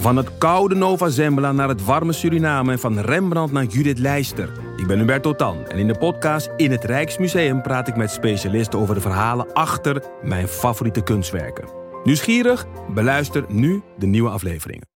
Van het koude Nova Zembla naar het warme Suriname en van Rembrandt naar Judith Leister. Ik ben Hubert Totan en in de podcast In het Rijksmuseum praat ik met specialisten over de verhalen achter mijn favoriete kunstwerken. Nieuwsgierig? Beluister nu de nieuwe afleveringen.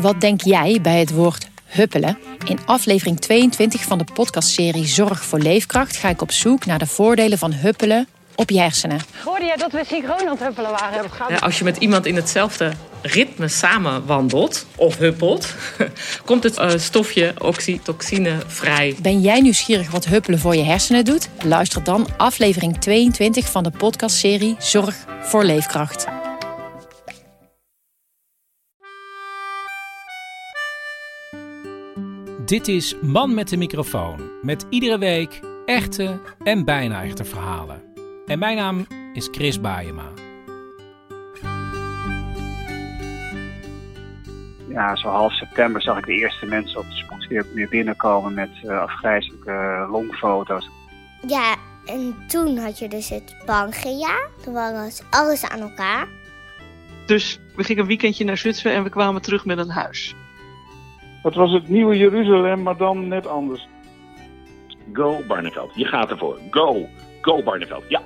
Wat denk jij bij het woord huppelen? In aflevering 22 van de podcastserie Zorg voor Leefkracht ga ik op zoek naar de voordelen van huppelen op je hersenen. Hoorde jij dat we synchroon aan het huppelen waren? Ja, als je met iemand in hetzelfde ritme samen wandelt of huppelt, komt het uh, stofje oxytocine vrij. Ben jij nieuwsgierig wat huppelen voor je hersenen doet? Luister dan aflevering 22 van de podcastserie Zorg voor Leefkracht. Dit is Man met de microfoon. Met iedere week echte en bijna echte verhalen. En mijn naam is Chris Baayema. Ja, zo half september zag ik de eerste mensen op de spoed weer, binnenkomen met uh, afgrijzelijke longfoto's. Ja, en toen had je dus het Pangea. Toen was alles aan elkaar. Dus we gingen een weekendje naar Zwitserland en we kwamen terug met een huis. Het was het nieuwe Jeruzalem, maar dan net anders. Go Barneveld, je gaat ervoor. Go, go Barneveld, ja.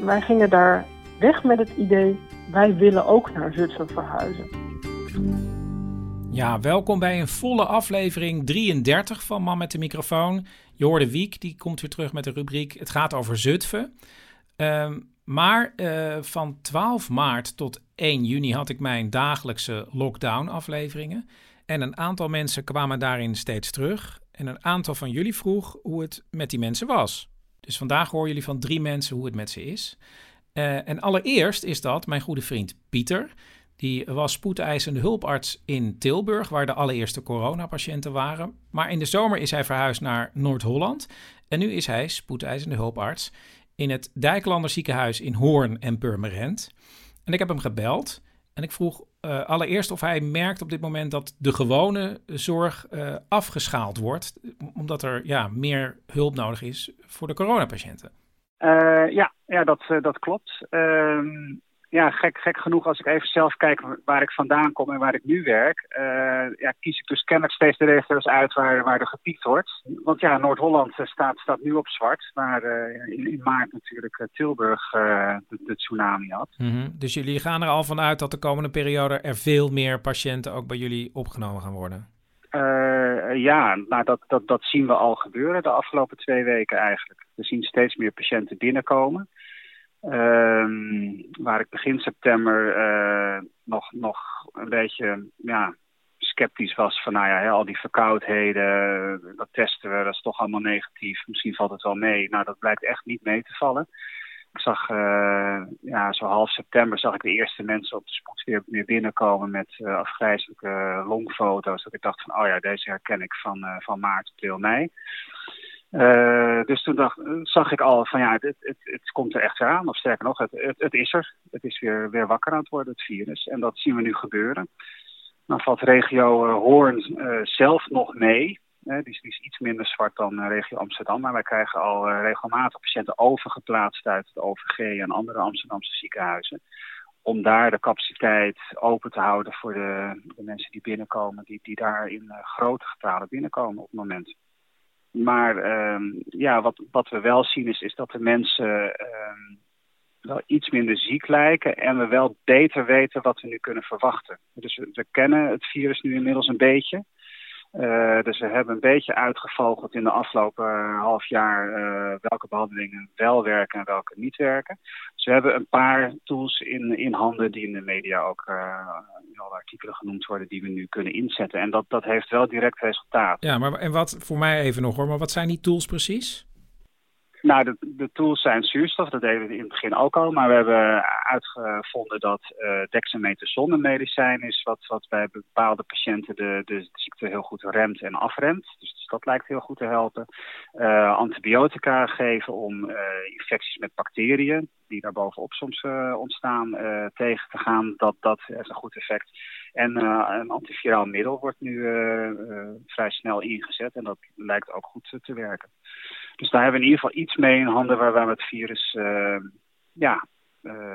Wij gingen daar weg met het idee, wij willen ook naar Zutphen verhuizen. Ja, welkom bij een volle aflevering 33 van Man met de microfoon. Je hoorde Wiek, die komt weer terug met de rubriek Het gaat over Zutphen. Ehm, maar uh, van 12 maart tot 1 juni had ik mijn dagelijkse lockdown-afleveringen. En een aantal mensen kwamen daarin steeds terug. En een aantal van jullie vroeg hoe het met die mensen was. Dus vandaag horen jullie van drie mensen hoe het met ze is. Uh, en allereerst is dat mijn goede vriend Pieter. Die was spoedeisende hulparts in Tilburg, waar de allereerste coronapatiënten waren. Maar in de zomer is hij verhuisd naar Noord-Holland. En nu is hij spoedeisende hulparts in het Dijklander ziekenhuis in Hoorn en Purmerend. En ik heb hem gebeld en ik vroeg uh, allereerst of hij merkt op dit moment dat de gewone zorg uh, afgeschaald wordt, omdat er ja, meer hulp nodig is voor de coronapatiënten. Uh, ja, ja dat, dat klopt. Ja, gek, gek genoeg, als ik even zelf kijk waar ik vandaan kom en waar ik nu werk, uh, ja, kies ik dus kennelijk steeds de regio's uit waar, waar er gepiekt wordt. Want ja, Noord-Holland staat, staat nu op zwart, waar uh, in, in, maart natuurlijk Tilburg uh, de, de, tsunami had. Mm -hmm. Dus jullie gaan er al vanuit dat de komende periode er veel meer patiënten ook bij jullie opgenomen gaan worden? ja, nou dat, dat, dat zien we al gebeuren de afgelopen twee weken eigenlijk. We zien steeds meer patiënten binnenkomen. Um, waar ik begin september uh, nog, nog een beetje ja, sceptisch was van, nou ja, al die verkoudheden, dat testen we, dat is toch allemaal negatief. Misschien valt het wel mee. Nou, dat blijkt echt niet mee te vallen. Ik zag, uh, ja, zo half september zag ik de eerste mensen op de spoed weer, weer binnenkomen met uh, afgrijzelijke longfoto's. Dat ik dacht van, oh ja, deze herken ik van, uh, van maart, april, mei. Uh, dus toen dacht, zag ik al van ja, het, het, het komt er echt aan. Of sterker nog, het, het, het, is er. Het is weer, weer wakker aan het worden, het virus. En dat zien we nu gebeuren. Dan valt regio uh, Hoorn zelf nog mee. die, is, iets minder zwart dan regio Amsterdam. Maar wij krijgen al regelmatig patiënten overgeplaatst uit het OVG en andere Amsterdamse ziekenhuizen. Om daar de capaciteit open te houden voor de, de mensen die binnenkomen, die, die daar in grote getalen binnenkomen op het moment. Maar um, ja, wat, wat we wel zien is, dat de mensen um, wel iets minder ziek lijken en we wel beter weten wat we nu kunnen verwachten. Dus we kennen het virus nu inmiddels een beetje. Uh, dus we hebben een beetje uitgevogeld in de afgelopen uh, half jaar uh, welke behandelingen wel werken en welke niet werken. Dus we hebben een paar tools in, in handen die in de media ook in alle artikelen genoemd worden die we nu kunnen inzetten. En dat, dat heeft wel direct resultaat. Ja, maar en wat voor mij even nog hoor, maar wat zijn die tools precies? Nou, de, tools zijn zuurstof, dat deden we in het begin ook al. Maar we hebben uitgevonden dat uh, dexamethason een medicijn is... wat, wat bij bepaalde patiënten de, ziekte heel goed remt en afremt. Dus, dus dat lijkt heel goed te helpen. Uh, antibiotica geven om uh, infecties met bacteriën... die daar bovenop soms ontstaan, tegen te gaan. Dat, dat heeft een goed effect. En een antiviraal middel wordt nu vrij snel ingezet. En dat lijkt ook goed te werken. Dus daar hebben we in ieder geval iets mee in handen waar we het virus uh, ja,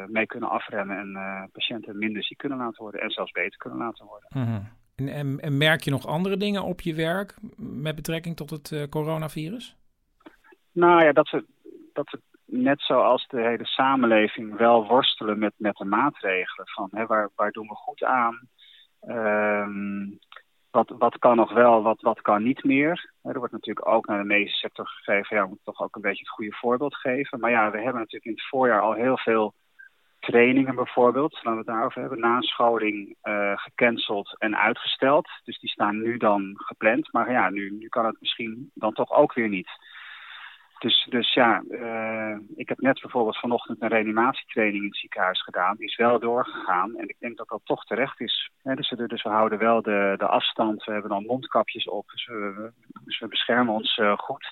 mee kunnen afremmen en patiënten minder ziek kunnen laten worden en zelfs beter kunnen laten worden. Mhm. en, en, en, merk je nog andere dingen op je werk met betrekking tot het coronavirus? Nou ja, dat we, dat we net zoals de hele samenleving wel worstelen met, met de maatregelen. Van hè, waar, waar doen we goed aan? Ehm, wat, wat kan nog wel, wat, wat kan niet meer? Er wordt natuurlijk ook naar de medische sector gegeven. Ja, we moeten toch ook een beetje het goede voorbeeld geven. Maar ja, we hebben natuurlijk in het voorjaar al heel veel trainingen bijvoorbeeld. Laten we het daarover hebben. Nascholing uh, gecanceld en uitgesteld. Dus die staan nu dan gepland. Maar ja, nu, nu kan het misschien dan toch ook weer niet. Dus, dus ja, uh, ik heb net bijvoorbeeld vanochtend een reanimatietraining in het ziekenhuis gedaan. Die is wel doorgegaan en ik denk dat dat toch terecht is. dus, dus, we houden wel de, de afstand, we hebben dan mondkapjes op, dus we, dus we beschermen ons uh, goed.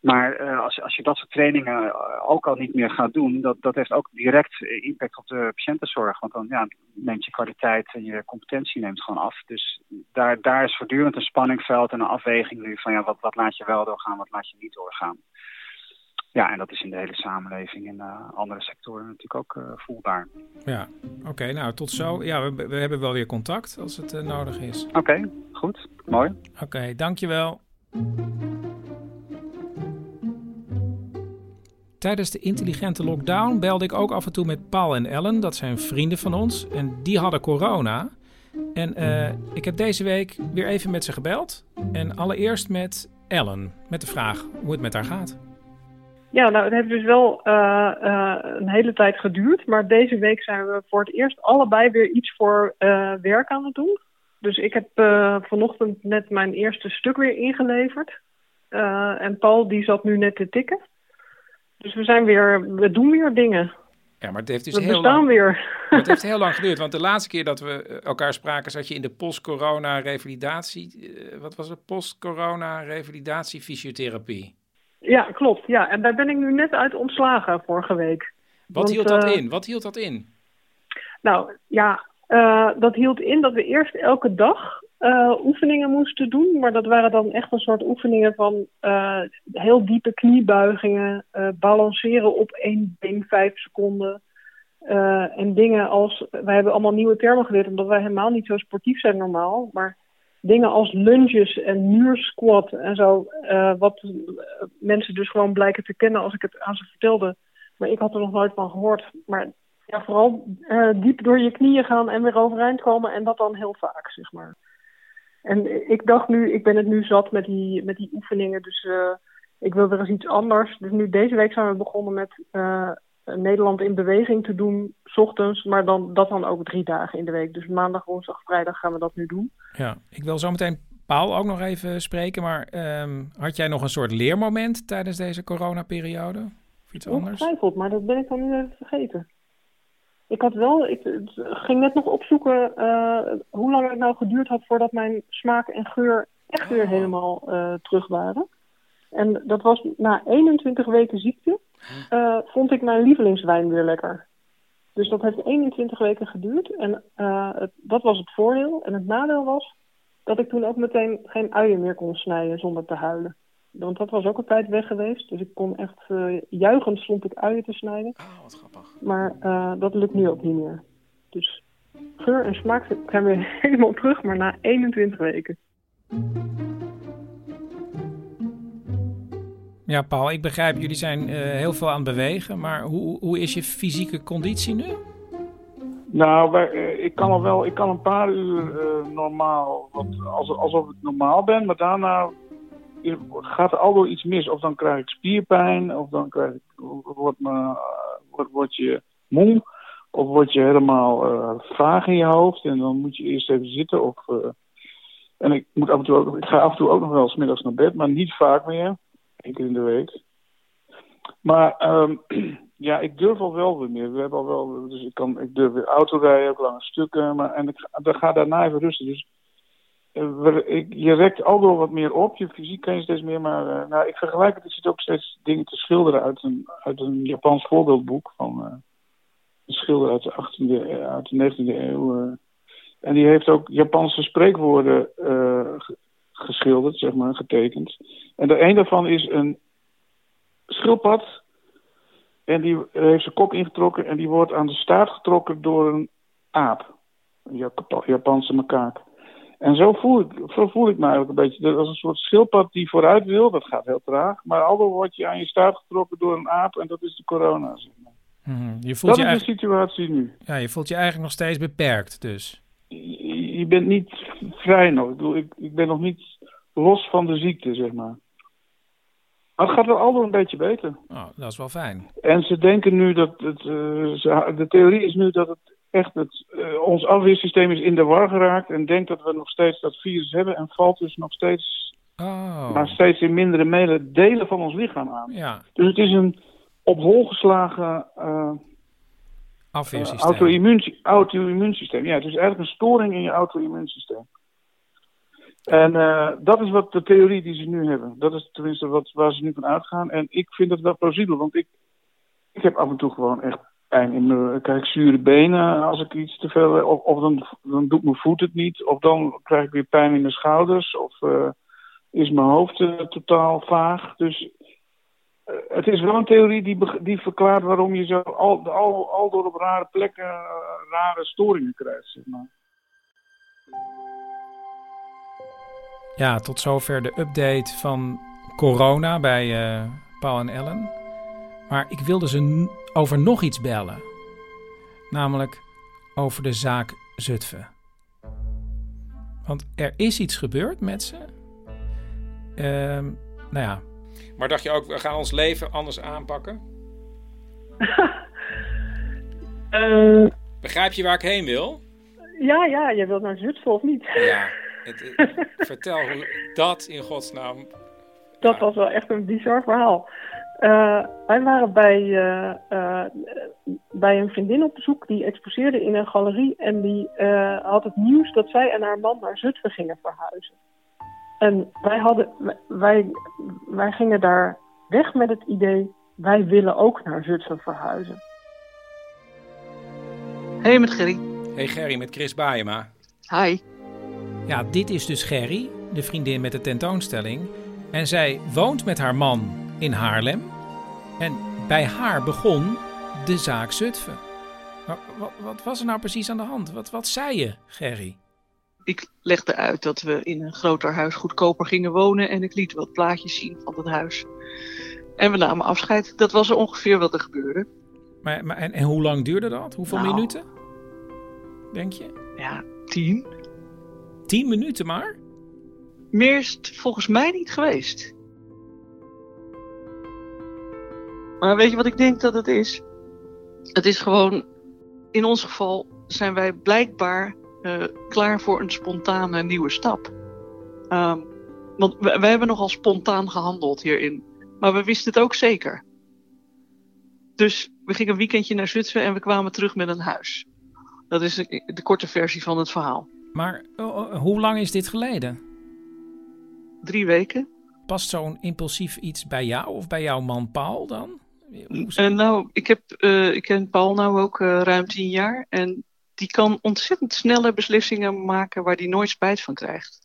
Maar uh, als, als je dat soort trainingen ook al niet meer gaat doen, dat, dat heeft ook direct impact op de patiëntenzorg. Want dan ja, neemt je kwaliteit en je competentie neemt gewoon af. Dus daar, daar is voortdurend een spanningveld en een afweging nu van ja, wat, wat laat je wel doorgaan, wat laat je niet doorgaan. Ja, en dat is in de hele samenleving en uh, andere sectoren natuurlijk ook uh, voelbaar. Ja, oké, nou tot zo. Ja, we, we, hebben wel weer contact als het uh, nodig is. Oké, okay, goed, mooi. Oké, okay, dankjewel. Tijdens de intelligente lockdown belde ik ook af en toe met Paul en Ellen. Dat zijn vrienden van ons. En die hadden corona. En ik heb deze week weer even met ze gebeld. En allereerst met Ellen. Met de vraag hoe het met haar gaat. Ja, nou, het heeft dus wel uh, uh, een hele tijd geduurd. Maar deze week zijn we voor het eerst allebei weer iets voor uh, werk aan het doen. Dus ik heb vanochtend net mijn eerste stuk weer ingeleverd. en Paul die zat nu net te tikken. Dus we zijn weer, we doen weer dingen. Ja, maar het heeft dus we heel lang, weer. het heeft heel lang geduurd. Want de laatste keer dat we elkaar spraken, zat je in de post-corona revalidatie. wat was het? Post-corona revalidatie fysiotherapie. Ja, klopt. Ja. En daar ben ik nu net uit ontslagen vorige week. Wat hield dat uh, in? Wat hield dat in? Nou, ja, uh, dat hield in dat we eerst elke dag uh, oefeningen moesten doen. Maar dat waren dan echt een soort oefeningen van heel diepe kniebuigingen, balanceren op één been vijf seconden. en dingen als, wij hebben allemaal nieuwe termen geleerd, omdat wij helemaal niet zo sportief zijn normaal. Maar dingen als lunges en muursquat en zo, uh, wat mensen dus gewoon blijken te kennen als ik het aan ze vertelde. Maar ik had er nog nooit van gehoord. Maar ja, vooral uh, diep door je knieën gaan en weer overeind komen en dat dan heel vaak, zeg maar. En ik dacht nu, ik ben het nu zat met die, met die oefeningen, dus ik wil weer eens iets anders. Dus nu deze week zijn we begonnen met Nederland in beweging te doen, s ochtends, maar dan, dat dan ook drie dagen in de week. Dus maandag, woensdag, vrijdag gaan we dat nu doen. Ja, ik wil zo meteen Paul ook nog even spreken, maar um, had jij nog een soort leermoment tijdens deze coronaperiode? Of iets anders? Ongetwijfeld, maar dat ben ik dan nu even vergeten. Ik had wel, ik ging net nog opzoeken uh, hoe lang het nou geduurd had voordat mijn smaak en geur echt weer oh. helemaal uh, terug waren. En dat was na 21 weken ziekte, uh, vond ik mijn lievelingswijn weer lekker. Dus dat heeft 21 weken geduurd. En uh, het, dat was het voordeel. En het nadeel was dat ik toen ook meteen geen uien meer kon snijden zonder te huilen. Want dat was ook een tijd weg geweest. Dus ik kon echt uh, juichend stond ik uien te snijden. Oh, wat grappig. Maar uh, dat lukt nu ook niet meer. Dus geur en smaak zijn weer helemaal terug, maar na 21 weken. Ja, Paul, ik begrijp, jullie zijn uh, heel veel aan het bewegen, maar hoe, hoe is je fysieke conditie nu? Nou, uh, ik kan al wel, ik kan een paar uur uh, normaal, wat, als, alsof ik normaal ben, maar daarna gaat er alweer iets mis. Of dan krijg ik spierpijn, of dan krijg ik, word, me, word, word je moe, of word je helemaal vaag in je hoofd en dan moet je eerst even zitten. Of, en ik, moet af en toe ik ga af en toe ook nog wel smiddags naar bed, maar niet vaak meer keer in de week. Maar um, ja, ik durf al wel weer meer. We hebben al wel, dus ik, kan, ik durf weer auto rijden, ook lange stukken. Maar, en ik dan ga daarna even rusten. Dus uh, ik, je rekt al door wat meer op. Je fysiek kan je steeds meer. Maar uh, nou, ik vergelijk het. Ik zit ook steeds dingen te schilderen uit een, uit een Japans voorbeeldboek. Van uh, een schilder uit de, 18e, uit de 19e eeuw. en die heeft ook Japanse spreekwoorden geschilderd, zeg maar, getekend. En de een daarvan is een schildpad En die heeft zijn kop ingetrokken en die wordt aan de staart getrokken door een aap. Een Jap- Japanse makaak. En zo voel, ik, zo voel ik me eigenlijk een beetje. Dat is een soort schildpad die vooruit wil. Dat gaat heel traag. Maar aldoor word je aan je staart getrokken door een aap. En dat is de corona. zeg maar. Mhm. Je voelt Dat je is de situatie nu. ja, je voelt je eigenlijk nog steeds beperkt dus. Je, bent niet vrij nog. Ik, bedoel, ik, ik ben nog niet los van de ziekte, zeg maar. Maar het gaat wel aldoor een beetje beter. Oh, dat is wel fijn. En ze denken nu dat het. eh, ze- de theorie is nu dat het echt. Het, eh, ons afweersysteem is in de war geraakt. En denkt dat we nog steeds dat virus hebben. En valt dus nog steeds. Oh, Maar steeds in mindere mate delen van ons lichaam aan. ja, Dus het is een op hol geslagen. eh, auto-immuunsysteem. Ja, het is eigenlijk een storing in je auto-immuunsysteem. En eh, dat is wat de theorie die ze nu hebben. Dat is tenminste wat, waar ze nu van uitgaan. En ik vind het wel plausibel, want ik, ik heb af en toe gewoon echt pijn in mijn... Krijg zure benen als ik iets te veel... Of, of dan, dan doet mijn voet het niet. Of dan krijg ik weer pijn in mijn schouders. Of eh, is mijn hoofd eh, totaal vaag. Dus het is wel een theorie die, die verklaart waarom je zo al, al, al door op rare plekken eh, rare storingen krijgt. Zeg maar. Ja, tot zover de update van corona bij eh, Paul en Ellen. Maar ik wilde ze over nog iets bellen. Namelijk over de zaak Zutphen. Want er is iets gebeurd met ze. Ehm, nou ja. Maar dacht je ook, we gaan ons leven anders aanpakken? Eh, Begrijp je waar ik heen wil? ja, ja, je wilt naar Zutphen of niet? Ja. Het, het- vertel hoe dat in godsnaam. Dat was wel echt een bizar verhaal. Eh, wij waren bij, eh, bij een vriendin op bezoek die exposeerde in een galerie. En die had het nieuws dat zij en haar man naar Zutphen gingen verhuizen. En wij, hadden, wij, wij gingen daar weg met het idee, wij willen ook naar Zutphen verhuizen. Hey, met Gerry. Hey Gerry, met Chris Baayema. Hi. Ja, dit is dus Gerry, de vriendin met de tentoonstelling. En zij woont met haar man in Haarlem. En bij haar begon de zaak Zutphen. Maar wat, wat was er nou precies aan de hand? Wat, wat zei je, Gerry? Ik legde uit dat we in een groter huis goedkoper gingen wonen en ik liet wat plaatjes zien van het huis. En we namen afscheid. Dat was ongeveer wat er gebeurde. Maar, maar, en, en hoe lang duurde dat? Hoeveel Nou. minuten? Denk je? Ja, tien. Tien minuten maar? Meer is het volgens mij niet geweest. Maar weet je wat ik denk dat het is? Het is gewoon, in ons geval zijn wij blijkbaar eh, klaar voor een spontane nieuwe stap. Ehm, want wij, wij hebben nogal spontaan gehandeld hierin. Maar we wisten het ook zeker. Dus we gingen een weekendje naar Zutphen en we kwamen terug met een huis. Dat is de, de korte versie van het verhaal. Maar oh, oh, hoe lang is dit geleden? Drie weken. Past zo'n impulsief iets bij jou of bij jouw man Paul dan? En nou, ik, heb, eh, ik ken Paul nou ook eh, ruim tien jaar. En die kan ontzettend snelle beslissingen maken waar hij nooit spijt van krijgt.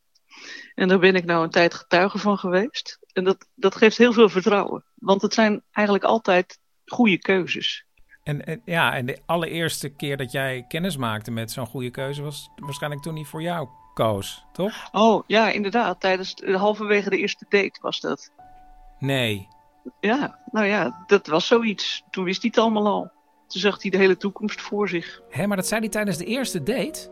En daar ben ik nou een tijd getuige van geweest. En dat, dat geeft heel veel vertrouwen. Want het zijn eigenlijk altijd goede keuzes. En, en- ja, en de allereerste keer dat jij kennis maakte met zo'n goede keuze was waarschijnlijk toen niet voor jou koos, toch? Oh ja, inderdaad. Tijdens de, halverwege de eerste date was dat. Nee. Ja, nou ja, dat was zoiets. Toen wist hij het allemaal al. Toen zag hij de hele toekomst voor zich. Hé, maar dat zei hij tijdens de eerste date?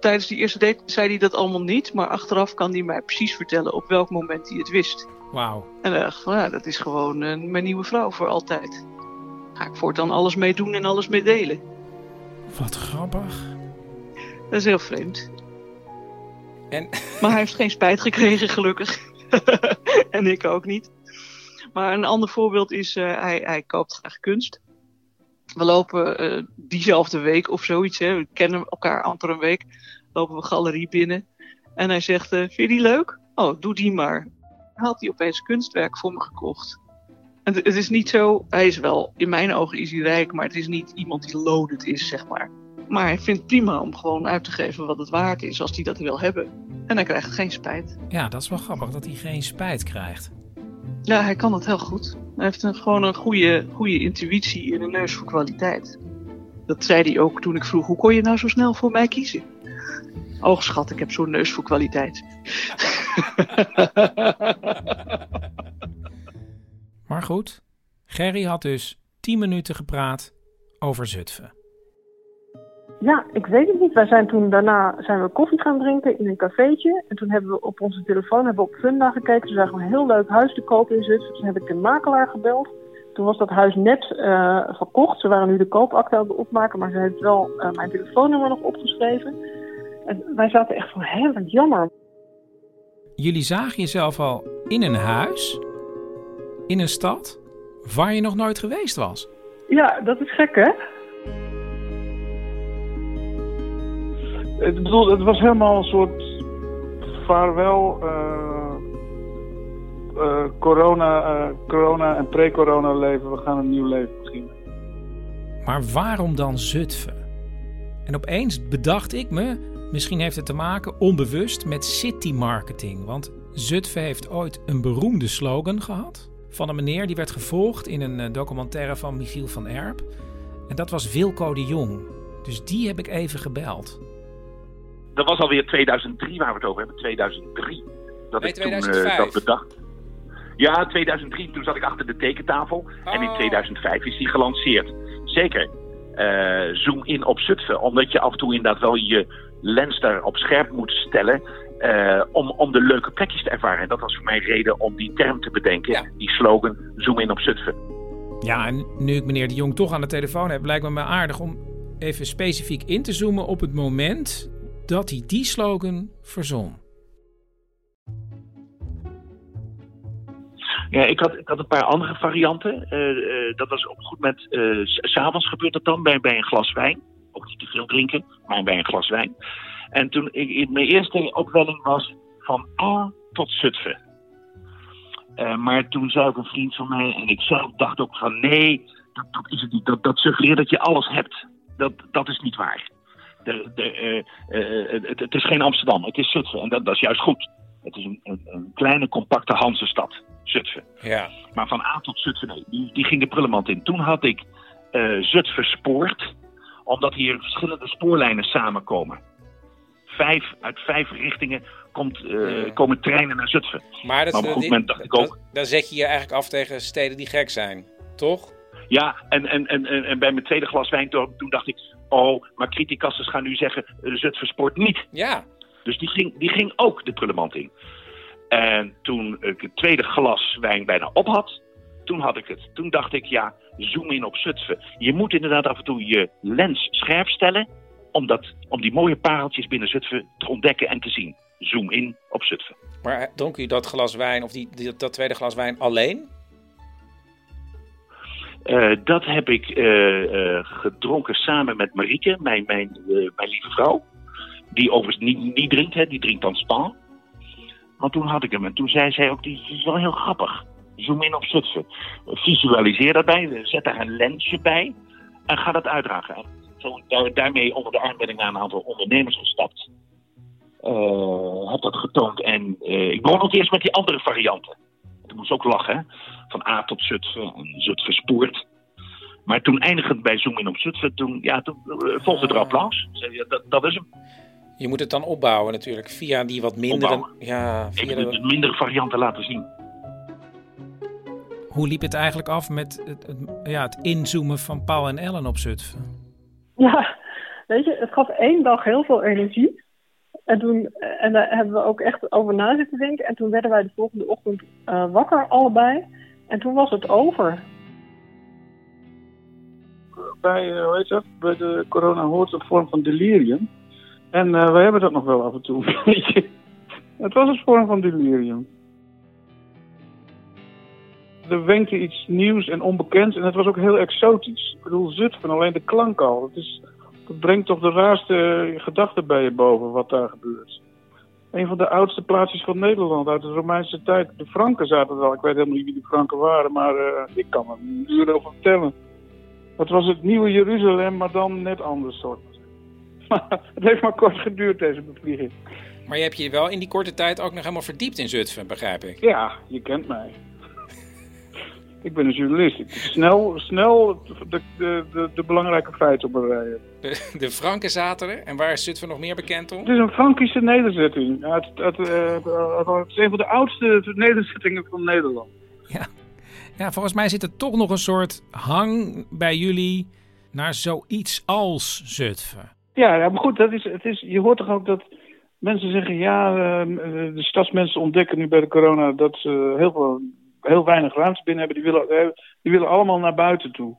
Tijdens die eerste date zei hij dat allemaal niet, maar achteraf kan hij mij precies vertellen op welk moment hij het wist. Wauw. En ik dacht, van, ja, dat is gewoon eh, mijn nieuwe vrouw voor altijd. Ga ik voortaan alles mee doen en alles mee delen. Wat grappig. Dat is heel vreemd. En... Maar hij heeft geen spijt gekregen, gelukkig. en ik ook niet. Maar een ander voorbeeld is, eh, hij, hij koopt graag kunst. We lopen eh, diezelfde week of zoiets, hè. we kennen elkaar amper een week, lopen we galerie binnen. En hij zegt, eh, vind je die leuk? Oh, doe die maar. Had hij opeens kunstwerk voor me gekocht. En het is niet zo, hij is wel, in mijn ogen is hij rijk, maar het is niet iemand die loaded is, zeg maar. Maar hij vindt prima om gewoon uit te geven wat het waard is, als hij dat wil hebben. En hij krijgt geen spijt. Ja, dat is wel grappig dat hij geen spijt krijgt. Ja, hij kan dat heel goed. Hij heeft een, gewoon een goede, goede intuïtie en een neus voor kwaliteit. Dat zei hij ook toen ik vroeg, hoe kon je nou zo snel voor mij kiezen? Oh schat, ik heb zo'n neus voor kwaliteit. Maar goed, Gerry had dus 10 minuten gepraat over Zutphen. Ja, ik weet het niet. Wij zijn toen daarna zijn we koffie gaan drinken in een cafeetje. En toen hebben we op onze telefoon hebben we op Funda gekeken. Toen zagen we een heel leuk huis te kopen in Zutphen. Toen heb ik de makelaar gebeld. Toen was dat huis net uh, verkocht. Ze waren nu de koopakte aan het opmaken, maar ze heeft wel uh, mijn telefoonnummer nog opgeschreven. En wij zaten echt van, hé, wat jammer. Jullie zagen jezelf al in een huis, in een stad, waar je nog nooit geweest was. Ja, dat is gek, hè? Bedoel, het was helemaal een soort vaarwel. Uh, corona, uh, corona en pre-corona leven. We gaan een nieuw leven beginnen. Maar waarom dan Zutphen? En opeens bedacht ik me, misschien heeft het te maken onbewust met city marketing. Want Zutphen heeft ooit een beroemde slogan gehad. Van een meneer die werd gevolgd in een documentaire van Michiel van Erp. En dat was Wilco de Jong. Dus die heb ik even gebeld dat was alweer 2003 waar we het over hebben, 2003. Dat nee, ik toen uh, dat bedacht. Ja, 2003, toen zat ik achter de tekentafel. En in 2005 is die gelanceerd. Zeker. Uh, zoom in op Zutphen. Omdat je af en toe inderdaad wel je lens daar op scherp moet stellen. Uh, om, om de leuke plekjes te ervaren. En dat was voor mij reden om die term te bedenken. Ja. Die slogan, zoom in op Zutphen. Ja, en nu ik meneer de Jong toch aan de telefoon heb, lijkt me me aardig om even specifiek in te zoomen op het moment dat hij die slogan verzon. Ja, ik had, ik had een paar andere varianten. Uh, uh, dat was ook goed met. Uh, S'avonds gebeurt dat dan bij, bij een glas wijn. Ook niet te veel drinken, maar bij een glas wijn. En toen ik, mijn eerste opwelling was van A tot Zutphen. maar toen zei ook een vriend van mij, en ik zelf dacht ook van nee, dat, dat is het niet. Dat, dat suggereert dat je alles hebt. Dat, dat is niet waar. De, de, uh, uh, het, het, is geen Amsterdam, het is Zutphen. En dat, dat is juist goed. Het is een, een, een kleine, compacte Hansestad, Zutphen. Ja. Maar van A tot Zutphen, nee, die, die ging de prullenmand in. Toen had ik uh, Zutphen Spoort, omdat hier verschillende spoorlijnen samenkomen. Vijf, uit vijf richtingen komt, ja. komen treinen naar Zutphen. Maar, dat, maar op een goed moment dacht ik ook... Dan zet je je eigenlijk af tegen steden die gek zijn, toch? Ja, en, en, en, en bij mijn tweede glas wijn toen dacht ik... Oh, maar criticasters gaan nu zeggen, Zutphen Sport niet. Ja. Dus die ging, die ging ook de prullenmand in. En toen ik het tweede glas wijn bijna op had, toen had ik het. Toen dacht ik, ja, zoom in op Zutphen. Je moet inderdaad af en toe je lens scherp stellen... om, dat, om die mooie pareltjes binnen Zutphen te ontdekken en te zien. Zoom in op Zutphen. Maar dronk u dat glas wijn, of die, die dat tweede glas wijn alleen? Uh, dat heb ik uh, uh, gedronken samen met Marieke, mijn, mijn, mijn lieve vrouw. Die overigens niet, niet drinkt, hè, die drinkt dan spa. Maar toen had ik hem en toen zei zij ook, die is wel heel grappig. Zoom in op Zutphen. Visualiseer dat bij, zet daar een lensje bij en ga dat uitdragen. En zo, daar, daarmee onder de arm naar een aantal ondernemers gestapt. heb dat getoond en ik begon ook eerst met die andere varianten. Toen moest ook lachen, van A tot Zutphen en Zutphen Spoort. Maar toen eindigend bij Zoom in op Zutphen, toen, ja, toen uh, volgde er applaus. Ja, dat, dat is hem. Je moet het dan opbouwen natuurlijk, via die wat mindere... Ja, via Ik de... mindere varianten laten zien. Hoe liep het eigenlijk af met het, het, ja, het inzoomen van Paul en Ellen op Zutphen? Ja, weet je, het gaf één dag heel veel energie. En, toen, en daar hebben we ook echt over na zitten denken. En toen werden wij de volgende ochtend uh, wakker, allebei. En toen was het over. Bij, uh, hoe heet dat? Bij de corona hoort een vorm van delirium. En uh, wij hebben dat nog wel af en toe. het was een vorm van delirium. Er wenkte iets nieuws en onbekends en het was ook heel exotisch. Ik bedoel, Zutphen, alleen de klank al. Het is, dat brengt toch de raarste gedachten bij je boven wat daar gebeurt. Een van de oudste plaatsjes van Nederland uit de Romeinse tijd. De Franken zaten er al. Ik weet helemaal niet wie de Franken waren, maar uh, ik kan er een uur over vertellen. Het was het nieuwe Jeruzalem, maar dan net anders soort. Maar het heeft maar kort geduurd, deze bevlieging. Maar je hebt je wel in die korte tijd ook nog helemaal verdiept in Zutphen, begrijp ik? Ja, je kent mij. Ik ben een journalist. Ik snel, snel de, de, de, de belangrijke feiten op een rij. De, de Franken zaten er. En waar is Zutphen nog meer bekend om? Het is een Frankische nederzetting. Uit, uit, eh, uit- het is een van de oudste nederzettingen van Nederland. Ja, volgens mij zit er toch nog een soort hang bij jullie naar zoiets als Zutphen. Ja, ja, maar goed, dat is, het is, je hoort toch ook dat mensen zeggen... ja, eh, de stadsmensen ontdekken nu bij de corona... dat ze heel, veel, heel weinig ruimte binnen hebben. Die willen, eh, die willen allemaal naar buiten toe.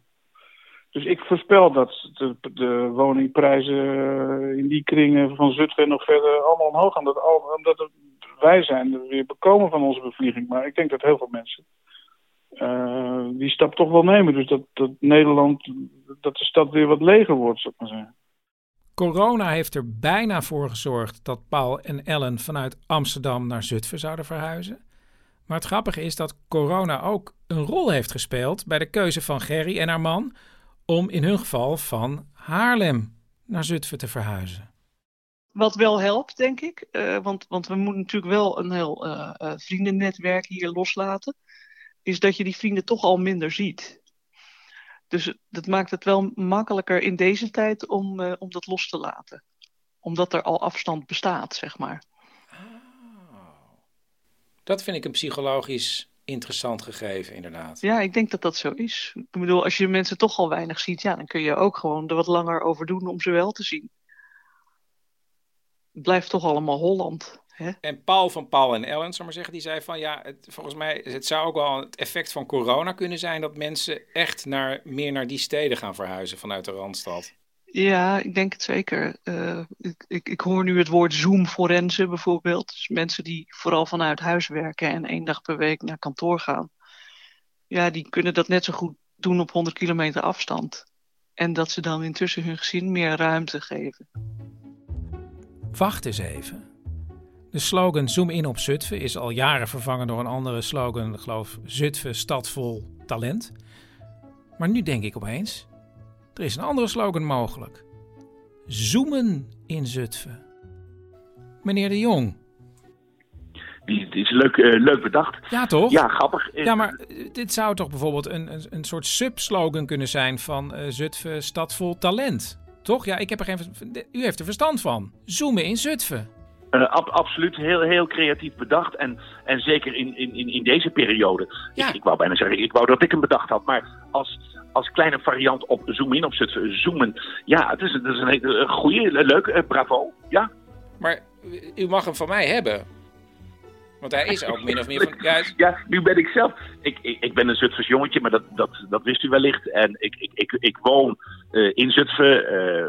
Dus ik voorspel dat de, woningprijzen eh, in die kringen van Zutphen en nog verder allemaal omhoog gaan. Dat, omdat wij zijn er weer bekomen van onze bevlieging. Maar ik denk dat heel veel mensen eh, die stap toch wel nemen. Dus dat, dat Nederland, dat de stad weer wat leger wordt, zou ik maar zeggen. Corona heeft er bijna voor gezorgd dat Paul en Ellen vanuit Amsterdam naar Zutphen zouden verhuizen. Maar het grappige is dat corona ook een rol heeft gespeeld bij de keuze van Gerry en haar man om in hun geval van Haarlem naar Zutphen te verhuizen. Wat wel helpt, denk ik. eh, want, want we moeten natuurlijk wel een heel eh, vriendennetwerk hier loslaten. Is dat je die vrienden toch al minder ziet. Dus dat maakt het wel makkelijker in deze tijd om, om dat los te laten. Omdat er al afstand bestaat, zeg maar. Dat vind ik een psychologisch interessant gegeven, inderdaad. Ja, ik denk dat dat zo is. Ik bedoel, als je mensen toch al weinig ziet, ja, dan kun je ook gewoon er wat langer over doen om ze wel te zien. Het blijft toch allemaal Holland. Hè? En Paul van Paul en Ellen, zal maar zeggen, die zei van ja, het, volgens mij het zou ook wel het effect van corona kunnen zijn dat mensen echt naar, meer naar die steden gaan verhuizen vanuit de Randstad. Ja, ik denk het zeker. Eh, ik, ik, ik hoor nu het woord Zoom-forensen bijvoorbeeld. Dus mensen die vooral vanuit huis werken en één dag per week naar kantoor gaan. Ja, die kunnen dat net zo goed doen op 100 kilometer afstand. En dat ze dan intussen hun gezin meer ruimte geven. Wacht eens even. De slogan Zoom in op Zutphen is al jaren vervangen door een andere slogan, geloof Zutphen, stad vol talent. Maar nu denk ik opeens, er is een andere slogan mogelijk. Zoomen in Zutphen. Meneer de Jong. Die, die is leuk, eh, leuk bedacht. Ja, toch? Ja, grappig. Ja, maar eh, dit zou toch bijvoorbeeld een, een, een soort subslogan kunnen zijn van eh, Zutphen, stad vol talent. Toch? Ja, ik heb er geen. U heeft er verstand van. Zoomen in Zutphen. Ab- absoluut, heel, heel creatief bedacht. En, en zeker in, in, in, deze periode. Ik, ik wou bijna zeggen, ik wou dat ik hem bedacht had. Maar als, als kleine variant op zoom in, op zoomen. Ja, het is, het is een hele goede, leuk, eh, bravo. Ja. Maar u mag hem van mij hebben. Want hij is ook min of meer van... Juist. Ja, nu ben ik zelf. Ik, ik, ik ben een Zutphens jongetje, maar dat, dat, dat wist u wellicht. En ik, ik, ik, ik woon eh, in Zutphen,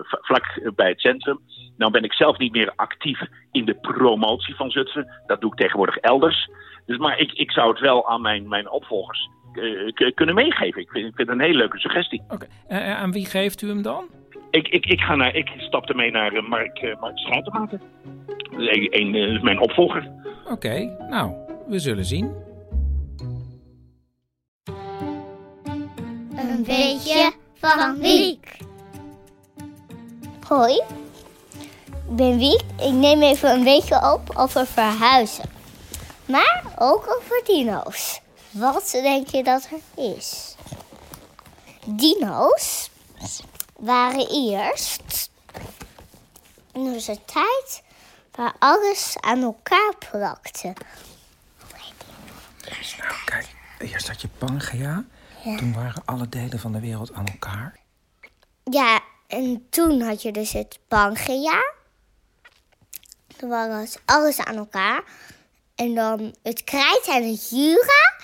v- vlak bij het centrum. Nou ben ik zelf niet meer actief in de promotie van Zutphen. Dat doe ik tegenwoordig elders. Dus, maar ik, ik zou het wel aan mijn, mijn opvolgers kunnen meegeven. Ik vind, ik vind het een hele leuke suggestie. Oké. Eh, eh, aan wie geeft u hem dan? Ik, ik, ik, ga naar, ik stapte mee naar eh, Mark, uh, Mark Schuitenmaker. Een, een, eh, mijn opvolger. Oké, nou, we zullen zien. Een beetje van Wiek. Hoi, ik ben Wiek. Ik neem even een beetje op over verhuizen. Maar ook over dino's. Wat denk je dat er is? Dino's waren eerst in onze tijd waar alles aan elkaar plakte. Nou, kijk, eerst had je Pangea. Ja. Toen waren alle delen van de wereld aan elkaar. Ja, en toen had je dus het Pangea. Toen was alles aan elkaar. En dan het krijt en het Jura.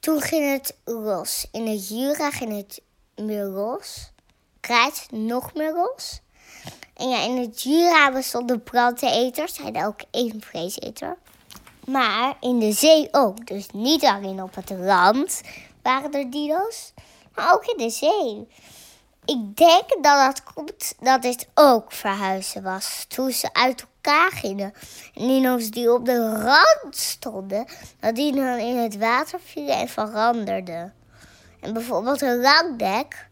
Toen ging het los. In het Jura ging het meer los. Krijt nog meer los. En ja, in het Jura bestonden planteneters. Zijn er ook één vleeseter. Maar in de zee ook. Dus niet alleen op het land waren er dino's. Maar ook in de zee. Ik denk dat dat komt dat dit ook verhuizen was. Toen ze uit elkaar gingen. En dino's die op de rand stonden, dat die dan in het water vielen en veranderden. En bijvoorbeeld een langnek,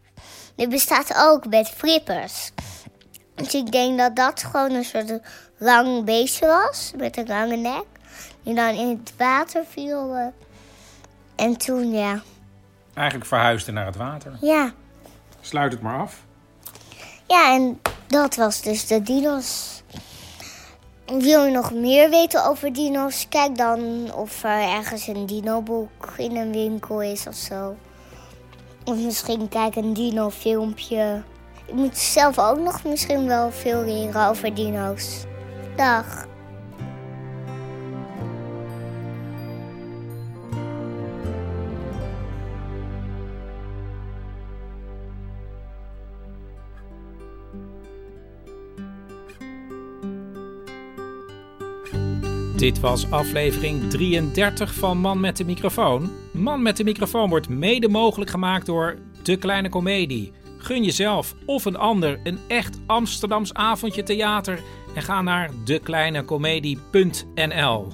die bestaat ook met flippers. Dus ik denk dat dat gewoon een soort lang beestje was, met een lange nek. Die dan in het water viel. En toen, ja. eigenlijk verhuisde naar het water. Ja. Sluit het maar af. Ja, en dat was dus de dino's. Wil je nog meer weten over dino's? Kijk dan of er ergens een dino-boek in een winkel is of zo. Of misschien kijk een dino-filmpje. Ik moet zelf ook nog misschien wel veel leren over dino's. Dag. Dit was aflevering 33 van Man met de microfoon. Man met de microfoon wordt mede mogelijk gemaakt door De Kleine Comedie. Gun jezelf of een ander een echt Amsterdams avondje theater en ga naar dekleinecomedie.nl.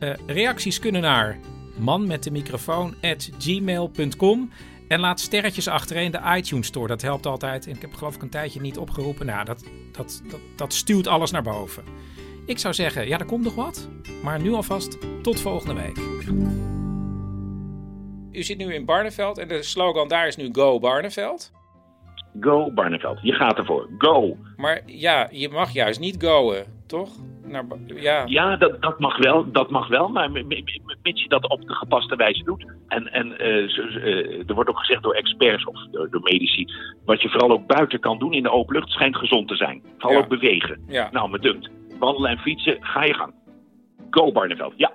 Uh, reacties kunnen naar manmetdemicrofoon@gmail.com en laat sterretjes achter in de iTunes Store. Dat helpt altijd. En ik heb geloof ik een tijdje niet opgeroepen. Nou, dat, dat, dat, dat alles naar boven. Ik zou zeggen, ja, er komt nog wat. Maar nu alvast tot volgende week. U zit nu in Barneveld en de slogan daar is nu Go Barneveld. Go Barneveld. Je gaat ervoor. Go. Maar ja, je mag juist niet goen, toch? Naar, ja, ja dat, dat, mag wel, dat mag wel, maar mits je dat op de gepaste wijze doet. En, en uh, uh, er wordt ook gezegd door experts of door, door, medici, wat je vooral ook buiten kan doen in de open lucht, schijnt gezond te zijn. Vooral Ja. ook bewegen. Ja. Nou, me dunkt. Wandelen en fietsen, ga je gang. Go Barneveld, ja.